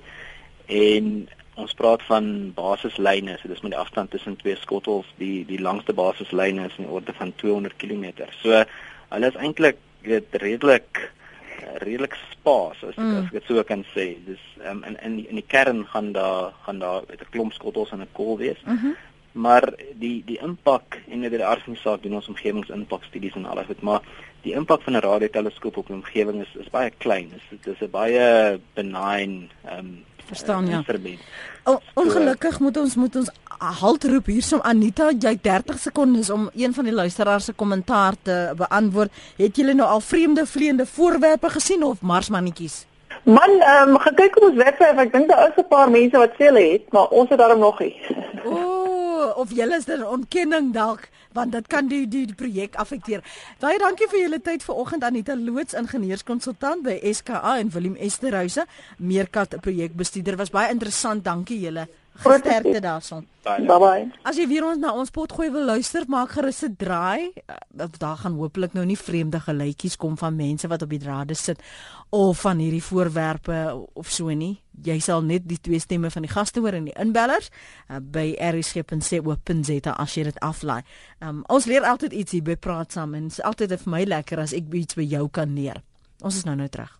En ons praat van basislyne so dis met die afstand tussen twee skottels die die langste basislyne is in die orde van 200 km so hulle is eintlik redelik eh, redelik spaas as, mm. as ek dit so kan sê. Dis um, in in in die kern gaan daar gaan daar 'n klomp skottels in 'n kol wees. Mm -hmm maar die die impak en dit die aardingsaak doen ons omgewingsimpakstudies en alles dit maar die impak van 'n radioteleskoop op 'n omgewing is is baie klein. Dit is 'n baie benign ehm um, verstaan ja. o, ongelukkig moet ons moet ons halt roep hiersom. Anita jy 30 sekondes om een van die luisteraars se kommentaar te beantwoord. Het julle nou al vreemde vleiende voorwerpe gesien of marsmannetjies? Man, ehm um, gekyk op ons webwerf, ek dink daar is 'n paar mense wat sê hulle het, maar ons het daarom nog nie. Ooh, of julle is 'n ontkenning dalk, want dit kan die die, die projek affekteer. Baie dankie vir julle tyd vanoggend Anita Loots, ingenieurskonsultant by SKA en Willem Esterhuise, meerkat projekbestuurder. Was baie interessant. Dankie julle. Sterkte daarson. Bye bye. As jy weer ons na ons potgooi wil luister, maak gerus 'n draai. Uh, daar gaan hopelik nou nie vreemde geluitjies kom van mense wat op die drade sit of van hierdie voorwerpe of so nie. Jy sal net die twee stemme van die gaste hoor en die inbellers uh, by rsg.co.za as jy dit aflaai. Um, ons leer altyd iets hier by praat saam en dit is altyd vir my lekker as ek iets by jou kan leer. Ons is nou nou terug.